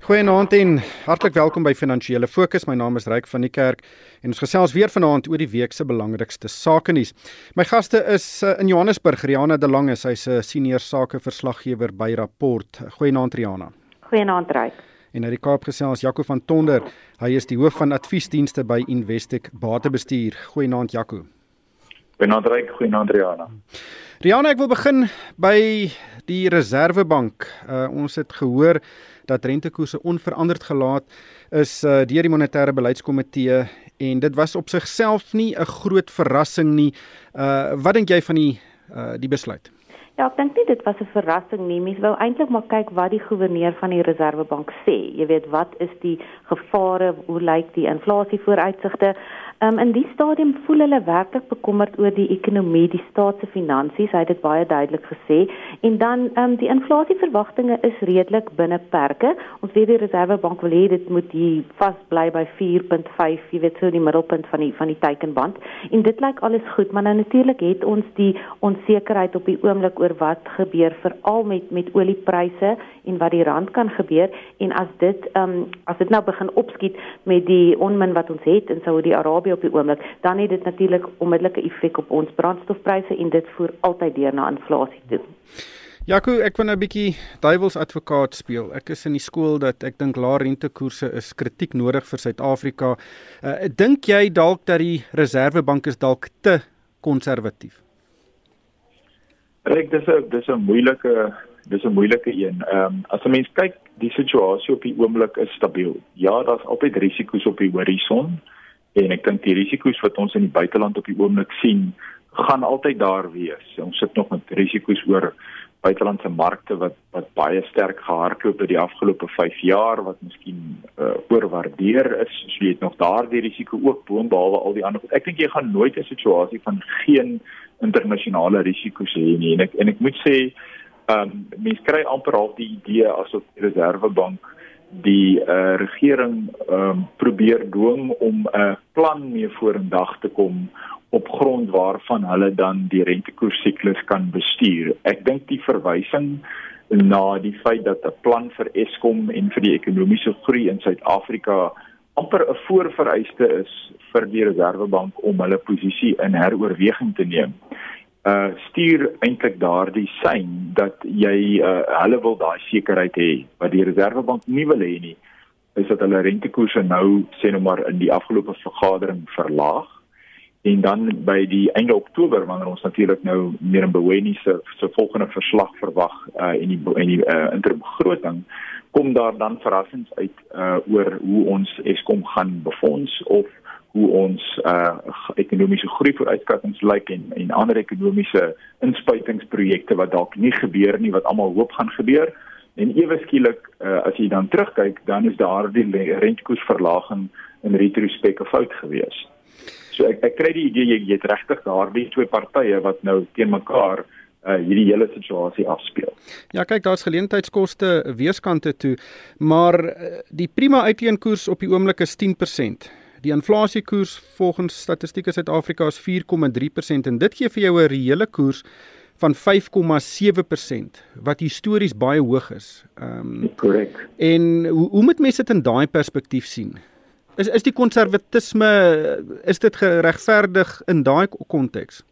Goeienaand en hartlik welkom by Finansiële Fokus. My naam is Ryk van die Kerk en ons gesels weer vanaand oor die week se belangrikste sake nuus. My gaste is uh, in Johannesburg, Riana de Lange, sy's 'n senior sakeverslaggewer by Rapport. Goeienaand Riana. Goeienaand Ryk. En uit die Kaap gesels Jaco van Tonder. Hy is die hoof van adviesdienste by Investec Batebestuur. Goeienaand Jaco. Goeienaand Ryk, goeienaand Riana. Riana, ek wil begin by die Reserwebank. Uh, ons het gehoor dat rentekoerse onveranderd gelaat is uh, deur die monetêre beleidskomitee en dit was op sigself nie 'n groot verrassing nie. Uh wat dink jy van die uh die besluit? Ja, ek dink nie dit was 'n verrassing nie. Mens wou eintlik maar kyk wat die goewerneur van die Reserwebank sê. Jy weet, wat is die gevare? Hoe lyk die inflasie vooruitsigte? Um, in die stadium voel hulle werklik bekommerd oor die ekonomie, die staat se finansies, hy het dit baie duidelik gesê. En dan um, die inflasieverwagtinge is redelik binne perke. Ons weet die Reservebank wil hê dit moet hier vasbly by 4.5, jy weet so die middelpunt van die van die teikenband. En dit lyk alles goed, maar nou natuurlik het ons die onsekerheid op die oomblik oor wat gebeur veral met met oliepryse en wat die rand kan gebeur en as dit um, as dit nou begin opskiet met die onmin wat ons het in Saudi-Arabië op die oomblik, dan het dit natuurlik onmiddellike effek op ons brandstofpryse en dit voer altyd deur na inflasie toe. Jaco, ek wil nou 'n bietjie duiwels advokaat speel. Ek is in die skool dat ek dink lae rentekoerse is kritiek nodig vir Suid-Afrika. Uh, dink jy dalk dat die Reserwebank is dalk te konservatief? Ek dis 'n dis 'n moeilike dis 'n moeilike een. Ehm um, as 'n mens kyk, die situasie op die oomblik is stabiel. Ja, daar's altyd risiko's op die horison en ek dink die risiko's wat ons in die buiteland op die oomblik sien gaan altyd daar wees. Ons sit nog met risiko's oor buitelandse markte wat wat baie sterk gehardloop het die afgelope 5 jaar wat miskien uh, oorwaardeer is. So jy het nog daardie risiko ook boonbehalwe al die ander. Ek dink jy gaan nooit 'n situasie van geen internasionale risiko's hê nie en ek en ek moet sê ehm um, mense kry amper al die idee asof die Reservebank die uh, regering um, probeer dwing om 'n plan mee vorendag te kom op grond waarvan hulle dan die rentekoersiklus kan bestuur. Ek dink die verwysing na die feit dat 'n plan vir Eskom en vir die ekonomiese groei in Suid-Afrika amper 'n voorvereiste is vir die Reserwebank om hulle posisie in heroorweging te neem uh stuur eintlik daardie sein dat jy uh hulle wil daai sekerheid hê. Wat die Reservebank nie wil hê nie is dat hulle rentekoerse nou sê nou maar in die afgelope vergadering verlaag. En dan by die einde Oktober wanneer ons natuurlik nou meer in Beweni se se volgende verslag verwag uh in die in die uh interbegroting kom daar dan verrassings uit uh oor hoe ons Eskom gaan befonds of hoe ons uh ekonomiese groei vooruitskattinge lyk en en ander ekonomiese inspuitingsprojekte wat dalk nie gebeur nie wat almal hoop gaan gebeur en ewe skielik uh, as jy dan terugkyk dan is daardie rentekoersverlaging in retrospek 'n fout gewees. So ek ek kry die idee jy jy het regtig daardie twee partye wat nou teen mekaar uh hierdie hele situasie afspeel. Ja, kyk, daar's geleentheidskoste weerskante toe, maar uh, die prima uitleenkoers op die oomblik is 10%. Die inflasiekoers volgens Statistiek Suid-Afrika is 4,3% en dit gee vir jou 'n reële koers van 5,7% wat histories baie hoog is. Ehm um, korrek. En hoe hoe moet mense dit in daai perspektief sien? Is is die konservatisme is dit geregverdig in daai konteks?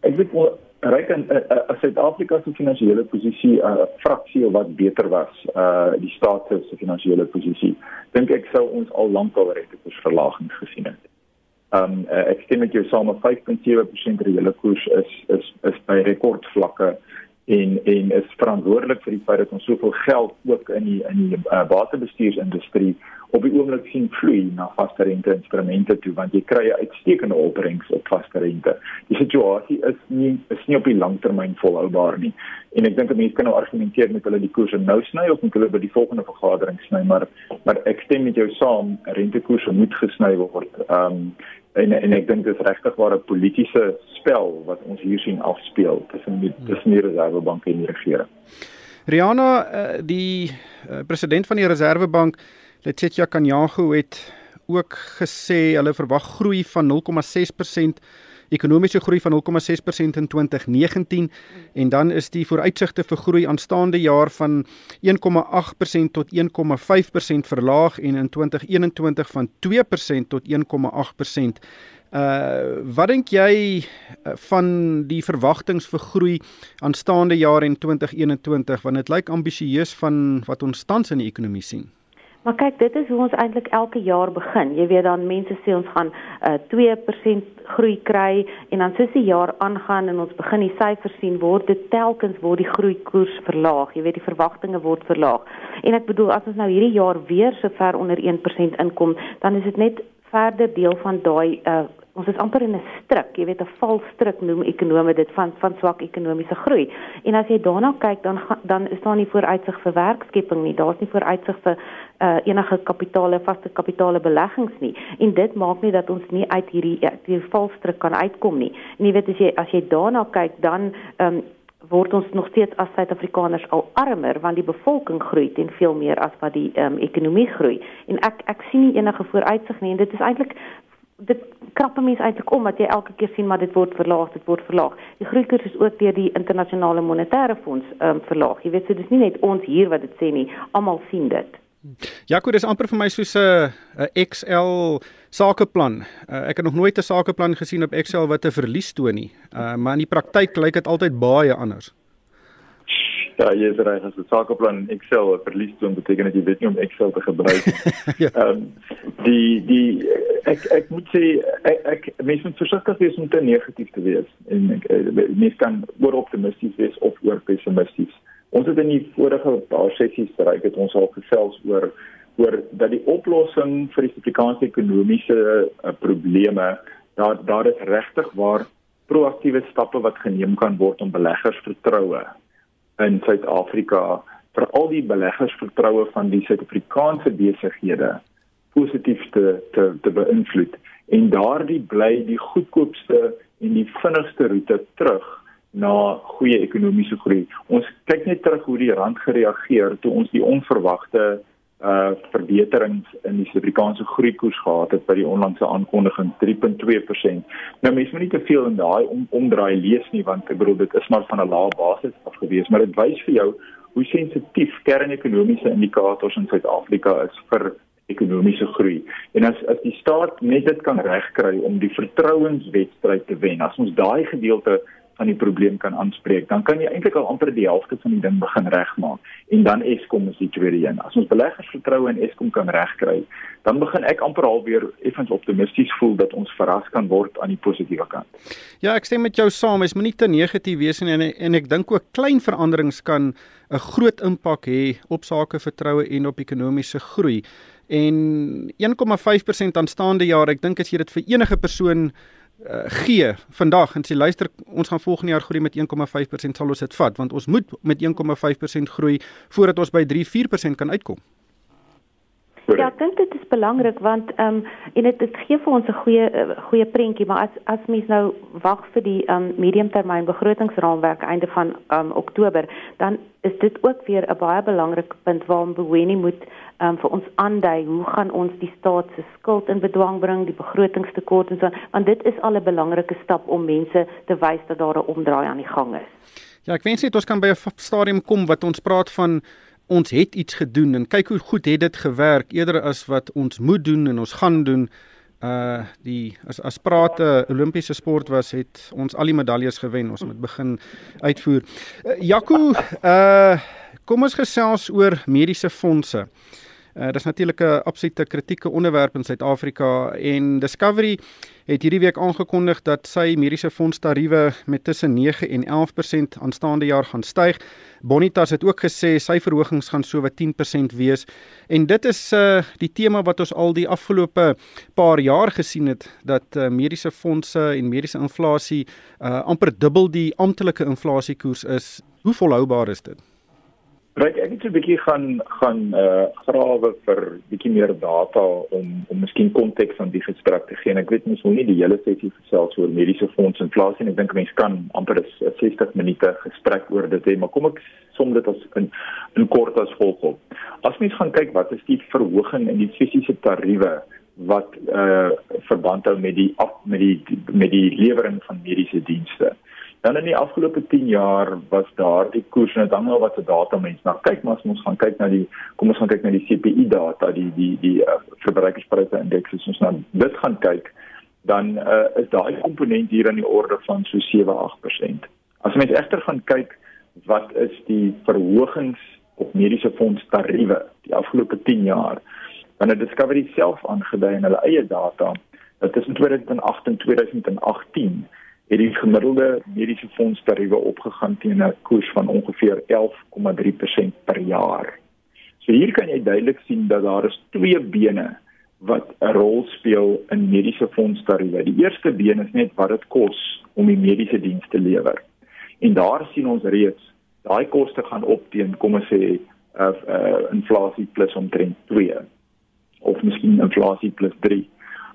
Ek weet ryk in uh, uh, Suid-Afrika se finansiële posisie 'n uh, fraksie wat beter was, uh die staat se finansiële posisie. Dink ek sou ons al lank al rentekoersverlagings gesien het. Um uh, ek stem met jou saam met 5.7% reële koers is is is by rekordvlakke en en is verantwoordelik vir die feit dat ons soveel geld ook in die in die uh, waterbestuursindustrie op die oomblik sien vloei na vaste rente instrumente toe want jy kry 'n uitstekende opbrengs op vaste rente. Die situasie is nie is nie op die langtermyn volhoubaar nie. En ek dink mense kan nou argumenteer met hulle die koerse nou sny of moet hulle by die volgende vergadering sny, maar maar ek stem met jou saam, rentekoerse moet gesny word. Ehm um, en en ek dink dit is regtig waar 'n politieke spel wat ons hier sien afspeel tussen die tussen die Reservebank en die regering. Riana, eh, die eh, president van die Reservebank Letsetja Kanyago het ook gesê hulle verwag groei van 0,6% ekonomiese groei van 0,6% in 2019 en dan is die vooruitsigte vir groei aanstaande jaar van 1,8% tot 1,5% verlaag en in 2021 van 2% tot 1,8%. Uh wat dink jy uh, van die verwagtinge vir groei aanstaande jaar en 2021 want dit lyk ambisieus van wat ons tans in die ekonomie sien? Maar kyk, dit is hoe ons eintlik elke jaar begin. Jy weet dan mense sê ons gaan uh, 2% groei kry en dan soos die jaar aangaan en ons begin die syfers sien, word dit telkens word die groeikoers verlaag. Jy weet die verwagtinge word verlaag. En ek bedoel as ons nou hierdie jaar weer so ver onder 1% inkom, dan is dit net verder deel van daai uh, ons is amper in 'n stryk, jy weet 'n valstryk noem ekonome dit van van swak ekonomiese groei. En as jy daarna kyk dan dan is daar nie vooruitsig vir werkskepping nie. Daar's nie vooruitsig vir uh, enige kapitale, vaste kapitale beleggings nie. En dit maak nie dat ons nie uit hierdie hierdie valstryk kan uitkom nie. En jy weet as jy as jy daarna kyk dan um, word ons nog steeds as Suid-Afrikaners al armer want die bevolking groei ten veel meer as wat die um, ekonomie groei en ek ek sien nie enige vooruitsig nie en dit is eintlik dit krap mense eintlik om dat jy elke keer sien maar dit word verlaag, dit word verlaag. Die groeikoers is ook deur die internasionale monetaire fonds ehm um, verlaag. Jy weet so dis nie net ons hier wat dit sê nie, almal sien dit. Jaco, dis amper vir my soos 'n 'n Excel sakeplan. Uh, ek het nog nooit 'n sakeplan gesien op Excel wat 'n verlies toon nie. Uh, maar in die praktyk lyk dit altyd baie anders. Ja, jy is reg, as 'n sakeplan in Excel verlies toon beteken dit jy weet nie om Excel te gebruik nie. ja. Ehm um, die die ek ek moet sê ek, ek mense moet versigtig wees om te negatief te wees en ek mense kan oor optimisties wees of oor pessimisties. Ons het in die vorige paar sessies bereik het ons al gesels oor oor dat die oplossing vir die Suid-Afrikaanse ekonomiese uh, probleme daar daar is regtig waar proaktiewe stappe wat geneem kan word om beleggers vertroue in Suid-Afrika vir al die beleggers vertroue van die Suid-Afrikaanse besighede positief te te te beïnvloed en daardie bly die goedkoopste en die vinnigste roete terug na goeie ekonomiese groei. Ons kyk net terug hoe die rand gereageer toe ons die onverwagte verbeterings in die Suid-Afrikaanse groeikoers gehad het by die onlangse aankondiging 3.2%. Nou mense moet nie te veel in daai om, omdraai lees nie want ek bedoel dit is maar van 'n lae basis af gewees, maar dit wys vir jou hoe sensitief kernekonomiese indikators in Suid-Afrika is vir ekonomiese groei. En as as die staat net dit kan regkry om die vertrouenswedstryd te wen, as ons daai gedeelte van die probleem kan aanspreek, dan kan jy eintlik al amper die helfte van die ding begin regmaak. En dan Eskom is die tweede een. As ons beleggers vertroue in Eskom kan regkry, dan begin ek amper al weer effens optimisties voel dat ons verras kan word aan die positiewe kant. Ja, ek stem met jou saam. Mens moenie te negatief wees nie en en ek dink ook klein veranderings kan 'n groot impak hê op sake vertroue en op ekonomiese groei. En 1,5% aanstaande jaar, ek dink as jy dit vir enige persoon uh, gee vandag en sê luister ons gaan volgende jaar groei met 1,5% sal ons dit vat want ons moet met 1,5% groei voordat ons by 3-4% kan uitkom. Ja, ek dink dit is belangrik want ehm um, en dit dit gee vir ons 'n goeie uh, goeie prentjie, maar as as mens nou wag vir die ehm um, mediumtermyn begrotingsraamwerk einde van ehm um, Oktober, dan is dit ook weer 'n baie belangrike punt waarom Beweni moet ehm um, vir ons aandui hoe gaan ons die staat se skuld in bedwang bring, die begrotingstekort en so, want dit is al 'n belangrike stap om mense te wys dat daar 'n omdraai aan die gang is. Ja, ek wens net ons kan by 'n stadium kom wat ons praat van ons het iets gedoen en kyk hoe goed het dit gewerk eerder as wat ons moet doen en ons gaan doen. Uh die as as prate Olimpiese sport was het ons al die medaljes gewen. Ons moet begin uitvoer. Uh, Jaco uh kom ons gesels oor mediese fondse. uh dis natuurlik 'n absolute kritieke onderwerp in Suid-Afrika en Discovery het hierdie week aangekondig dat sy mediese fonds tariewe met tussen 9 en 11% aanstaande jaar gaan styg. Bonitas het ook gesê sy verhogings gaan so wat 10% wees. En dit is uh die tema wat ons al die afgelope paar jaar gesien het dat uh, mediese fondse en mediese inflasie uh amper dubbel die amptelike inflasiekoers is. Hoe volhoubaar is dit? Ryk ek het 'n bietjie gaan gaan uh grawe vir bietjie meer data om om miskien konteks aan die gesprek te gee. En ek weet mens moet nie die hele sessie gesels oor mediese fonds inflasie en ek dink mense kan amper 'n 60 minute gesprek oor dit hê, maar kom ek som dit as in in kort as volg op. As mens gaan kyk wat is die verhoging in die fisiese tariewe wat uh verband hou met die af, met die met die lewering van mediese dienste. Dan in die afgelope 10 jaar was daar die koers en dit hang al wat se data mens nou kyk maar as ons gaan kyk na die kom ons gaan kyk na die CPI data die die die uh, verbruikerspryse indeks as ons nou dit gaan kyk dan uh, is daai komponent hier aan die orde van so 7-8%. As mens egter gaan kyk wat is die verhogings op mediese fonds tariewe die afgelope 10 jaar dan het Discovery self aangedui in hulle eie data dat tussen 2008 en 2018 het die gemiddelde mediese fonds tariewe opgegaan teen 'n koers van ongeveer 11,3% per jaar. So hier kan jy duidelik sien dat daar is twee bene wat 'n rol speel in mediese fonds tariewe. Die eerste been is net wat dit kos om die mediese diens te lewer. En daar sien ons reeds daai koste gaan op teen kom ons sê uh, uh, inflasie plus omtrent 2 of miskien inflasie plus 3.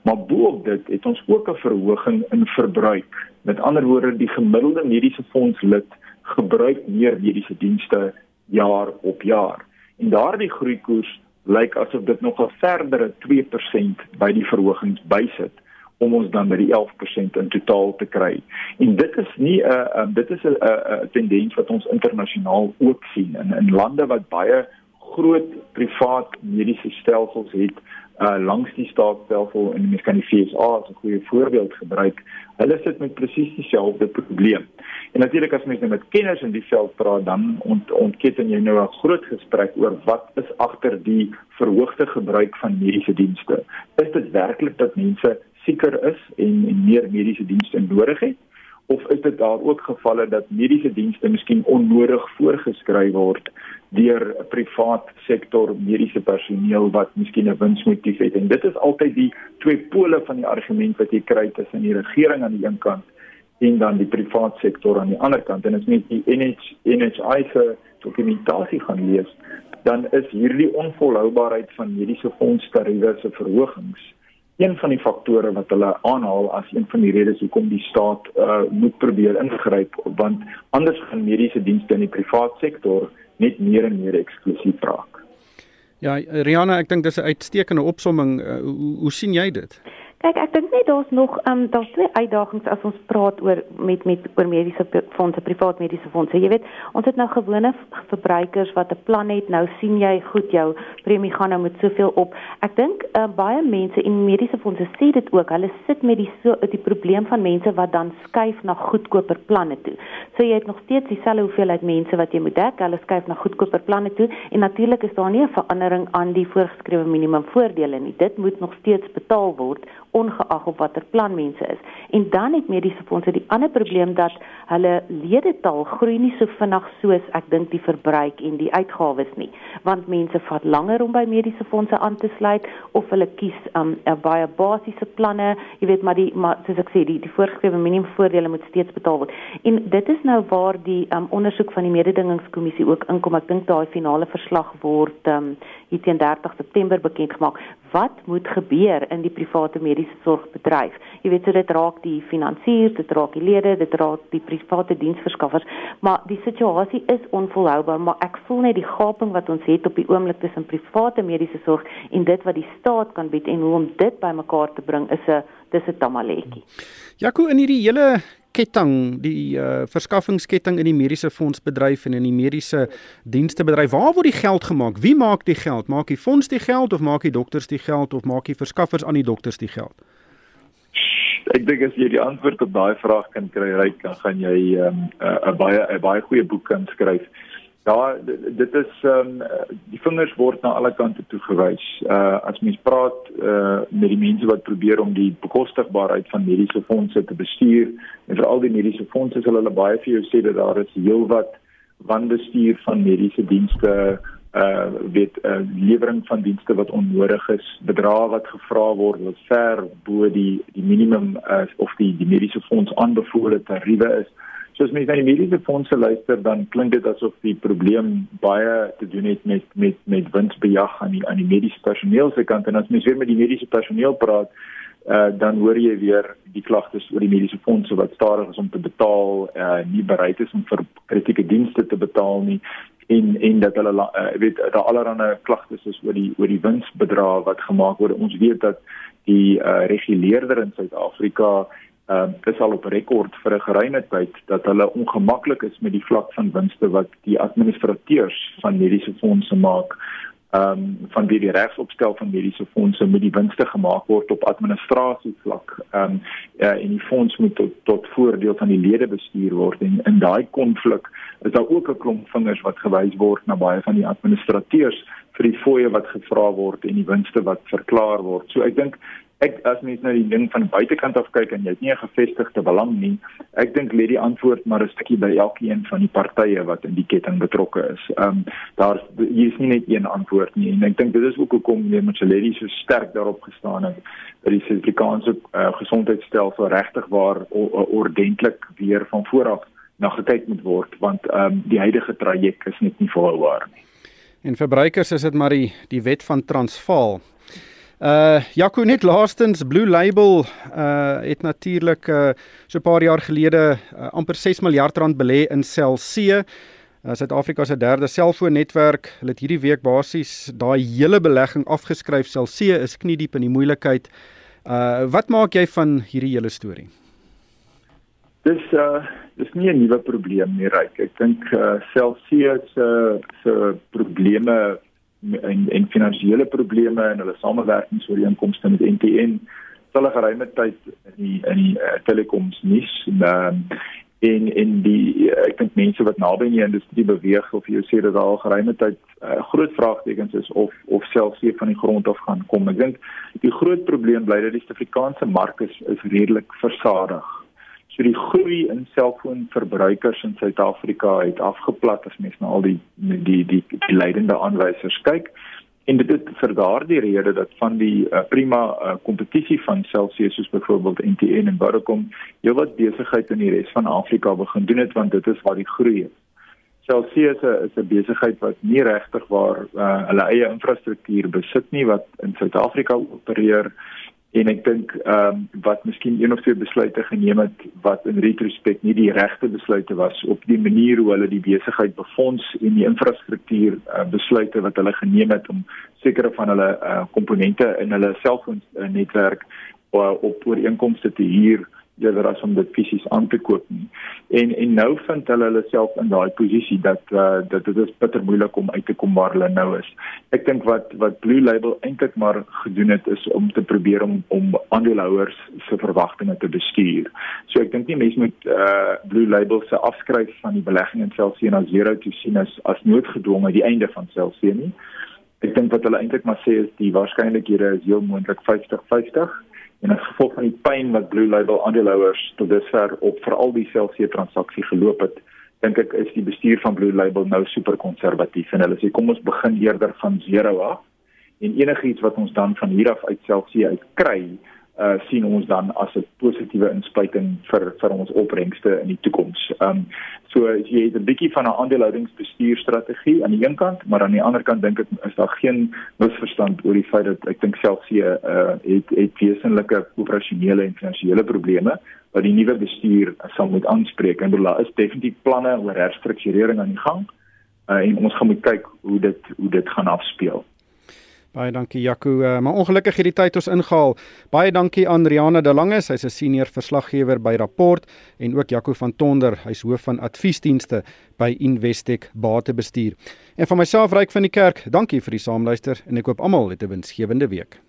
Maar boop dit het ons ook 'n verhoging in verbruik. Met ander woorde, die gemiddelde mediese fonds lid gebruik meer mediese dienste jaar op jaar. En daardie groeikoers lyk asof dit nog 'n verdere 2% by die verhogings bysit om ons dan by die 11% in totaal te kry. En dit is nie 'n uh, uh, dit is 'n 'n tendens wat ons internasionaal ook sien in in lande wat baie groot privaat mediese stelsels het uh langs die staatsstelsel en mens kan die FSA as 'n goeie voorbeeld gebruik. Hulle sit met presies dieselfde probleem. En natuurlik as mense nou met kenners in die veld praat, dan ont, ontketen jy nou 'n groot gesprek oor wat is agter die verhoogde gebruik van mediese dienste. Is dit werklik dat mense sieker is en, en meer mediese dienste nodig het? Of is dit daar ook gevalle dat mediese dienste miskien onnodig voorgeskryf word deur 'n privaat sektor mediese personeel wat miskien 'n winsmotief het? En dit is altyd die twee pole van die argument wat jy kry tussen die regering aan die een kant en dan die privaat sektor aan die ander kant. En as mens die NH NHI se dokumentasie gaan lees, dan is hierdie onvolhoubaarheid van mediese fondstariewe se verhogings een van die faktore wat hulle aanhaal as een van die redes hoekom die staat uh, moet probeer ingryp want anders gaan mediese dienste in die privaat sektor net meer en meer eksklusief raak. Ja, Riana, ek dink dis 'n uitstekende opsomming. Uh, hoe, hoe sien jy dit? Kyk, ek dink net daar's nog ehm um, daar's twee uitdagings as ons praat oor met met oor mediese fondse, privaat mediese fondse. Jy weet, ons het nou gewone verbruikers wat 'n plan het. Nou sien jy goed jou premie gaan nou met soveel op. Ek dink uh, baie mense in mediese fondse sê dit ook. Hulle sit met die so die probleem van mense wat dan skuif na goedkoper planne toe. So jy het nog steeds dieselfde hoeveelheid mense wat jy moet dek. Hulle skuif na goedkoper planne toe en natuurlik is daar nie 'n verandering aan die voorgeskrewe minimum voordele nie. Dit moet nog steeds betaal word ongeag op watter plan mense is. En dan het mediese fondse die ander probleem dat hulle ledetal groei nie so vinnig soos ek dink die verbruik en die uitgawes nie, want mense vat langer om by mediese fondse aan te sluit of hulle kies 'n um, baie basiese planne, jy weet maar die maar soos ek sê die die voorgeskrewe minimumvoordele moet steeds betaal word. En dit is nou waar die um, ondersoek van die mededingingskommissie ook inkom. Ek dink daai finale verslag word um, hier teen 30 September bekend gemaak. Wat moet gebeur in die private mediese sorgbedryf? Jy weet so dit raak die finansiers, dit raak die lede, dit raak die private diensverskaffers, maar die situasie is onvolhoubaar, maar ek voel net die gaping wat ons het op die oomblik tussen private mediese sorg en dit wat die staat kan bied en hoe om dit bymekaar te bring is 'n dis 'n tamaletjie. Jaco in hierdie hele ketting, die uh, verskaffingsketting in die mediese fondsbedryf en in die mediese dienstebedryf. Waar word die geld gemaak? Wie maak die geld? Maak die fonds die geld of maak die dokters die geld of maak die verskaffers aan die dokters die geld? Ek dink as jy die antwoord op daai vraag kan kry, ryk, dan gaan jy 'n um, uh, baie 'n baie goeie boek kan skryf. Ja, dit is ehm um, die vingers word na alle kante toe gewys. Uh as mens praat uh met die mense wat probeer om die bekostigbaarheid van mediese fondse te bestuur en veral die mediese fondse sal hulle baie vir jou sê dat daar is heelwat wanbestuur van mediese dienste uh weet uh lewering van dienste wat onnodig is, bedrae wat gevra word wat ver bo die die minimum uh of die die mediese fonds aanbevole tariewe is. So as mens na die mediese fondse luister, dan klink dit asof die probleem baie te doen het met met met winsbejag aan die aan die mediese personeel se kant en as mens weer met die mediese personeel praat, uh, dan hoor jy weer die klagtes oor die mediese fondse wat stadig is om te betaal, uh, nie bereid is om vir kritieke dienste te betaal nie en en dat hulle uh, weet daar allerlei klagtes is oor die oor die winsbedrag wat gemaak word. Ons weet dat die uh, reguleerder in Suid-Afrika uh, is al op rekord vir 'n geruime tyd dat hulle ongemaklik is met die vlak van winste wat die administrateurs van mediese fondse maak ehm um, van wie die regsopstel van mediese fondse moet die winste gemaak word op administrasie vlak. Ehm um, ja, en die fonds moet tot tot voordeel van die lede bestuur word en in daai konflik is daar ook 'n klomp vingers wat gewys word na baie van die administrateurs vir die fooie wat gevra word en die winste wat verklaar word. So ek dink ek as mens nou die ding van buitekant af kyk en jy het nie 'n gevestigde belang nie, ek dink lê die antwoord maar 'n stukkie by elkeen van die partye wat in die ketting betrokke is. Ehm um, daar's hier is nie net een antwoord nie en ek dink dit is ook hoekom meneer Michelletti so sterk daarop gestaan het dat die Suid-Afrikaanse uh, gesondheidstelsel regtig waar ordentlik weer van vooraf na gekyk moet word want ehm um, die huidige traject is net nie volhoubaar nie. En verbruikers is dit maar die die wet van Transvaal Uh Jaco net laastens Blue Label uh het natuurlik uh so 'n paar jaar gelede uh, amper 6 miljard rand belê in Cell C. Uh, Suid-Afrika se derde selfoonnetwerk. Hulle het hierdie week basies daai hele belegging afgeskryf. Cell C is kniediep in die moeilikheid. Uh wat maak jy van hierdie hele storie? Dis uh dis nie 'n nuwe probleem nie, Ryk. Ek dink uh C se se probleme en en finansiële probleme en hulle samewerkingsooreenkomste met NTN sal 'n geruime tyd in die in die uh, telekoms nuus en um, en en die uh, ek dink mense wat naby in die industrie beweeg of jy sê dat daar al geruime tyd uh, groot vraagtekens is of of selfs hier van die grond af gaan kom. Ek dink die groot probleem bly dat die Suid-Afrikaanse mark is, is redelik versadig. So die groei in selfoonverbruikers in Suid-Afrika het afgeplat as mens na al die die die die leidende aanwysers kyk. En dit het vir daardie rede dat van die uh, prima uh, kompetisie van Celsius soos byvoorbeeld MTN en Vodacom heelwat besigheid in die res van Afrika begin doen het want dit is waar die groei is. Celsius is 'n besigheid wat nie regtig waar uh, hulle eie infrastruktuur besit nie wat in Suid-Afrika opereer en ek dink ehm um, wat miskien een of twee besluite geneem het wat in retrospek nie die regte besluite was op die manier hoe hulle die besigheid befonds en die infrastruktuur uh, besluite wat hulle geneem het om sekere van hulle uh, komponente in hulle selfoon netwerk uh, op ooreenkomste te huur eerder as om dit fisies aan te koop nie. En en nou vind hulle hulle self in daai posisie dat uh, dat dit is bitter moeilik om uit te kom waar hulle nou is. Ek dink wat wat Blue Label eintlik maar gedoen het is om te probeer om om aandeelhouers se verwagtinge te bestuur. So ek dink nie mense moet uh, Blue Label se afskryf van die belegging in Celsius na zero te sien as as noodgedwonge die einde van Celsius nie. Ek dink wat hulle eintlik maar sê is die waarskynlikhede is heel moontlik 50-50 en as gevolg van die pyn wat Blue Label aandeelhouers tot dusver op veral die Celsius transaksie geloop het, dink ek is die bestuur van Blue Label nou super konservatief en hulle sê kom ons begin eerder van 0 af. En enigiets wat ons dan van hier af uit Celsius uit kry uh sien ons dan as 'n positiewe inspuiting vir vir ons opbrengste in die toekoms. Um so jy het 'n bietjie van 'n aandeelhoudingsbestuurstrategie aan die een kant, maar aan die ander kant dink ek is daar geen misverstand oor die feit dat ek dink Celsius uh het het wesenlike operasionele en finansiële probleme wat die nuwe bestuur sal moet aanspreek. En daar is definitief planne oor herstrukturering aan die gang. Uh en ons gaan moet kyk hoe dit hoe dit gaan afspeel. Baie dankie Jaco, uh, maar ongelukkig het die tyd ons ingehaal. Baie dankie aan Riana De Lange, sy's 'n senior verslaggewer by Rapport en ook Jaco van Tonder, hy's hoof van adviesdienste by Investec Batebestuur. En van myself Ryk van die Kerk, dankie vir die saamluister en ek hoop almal het 'n winsgewende week.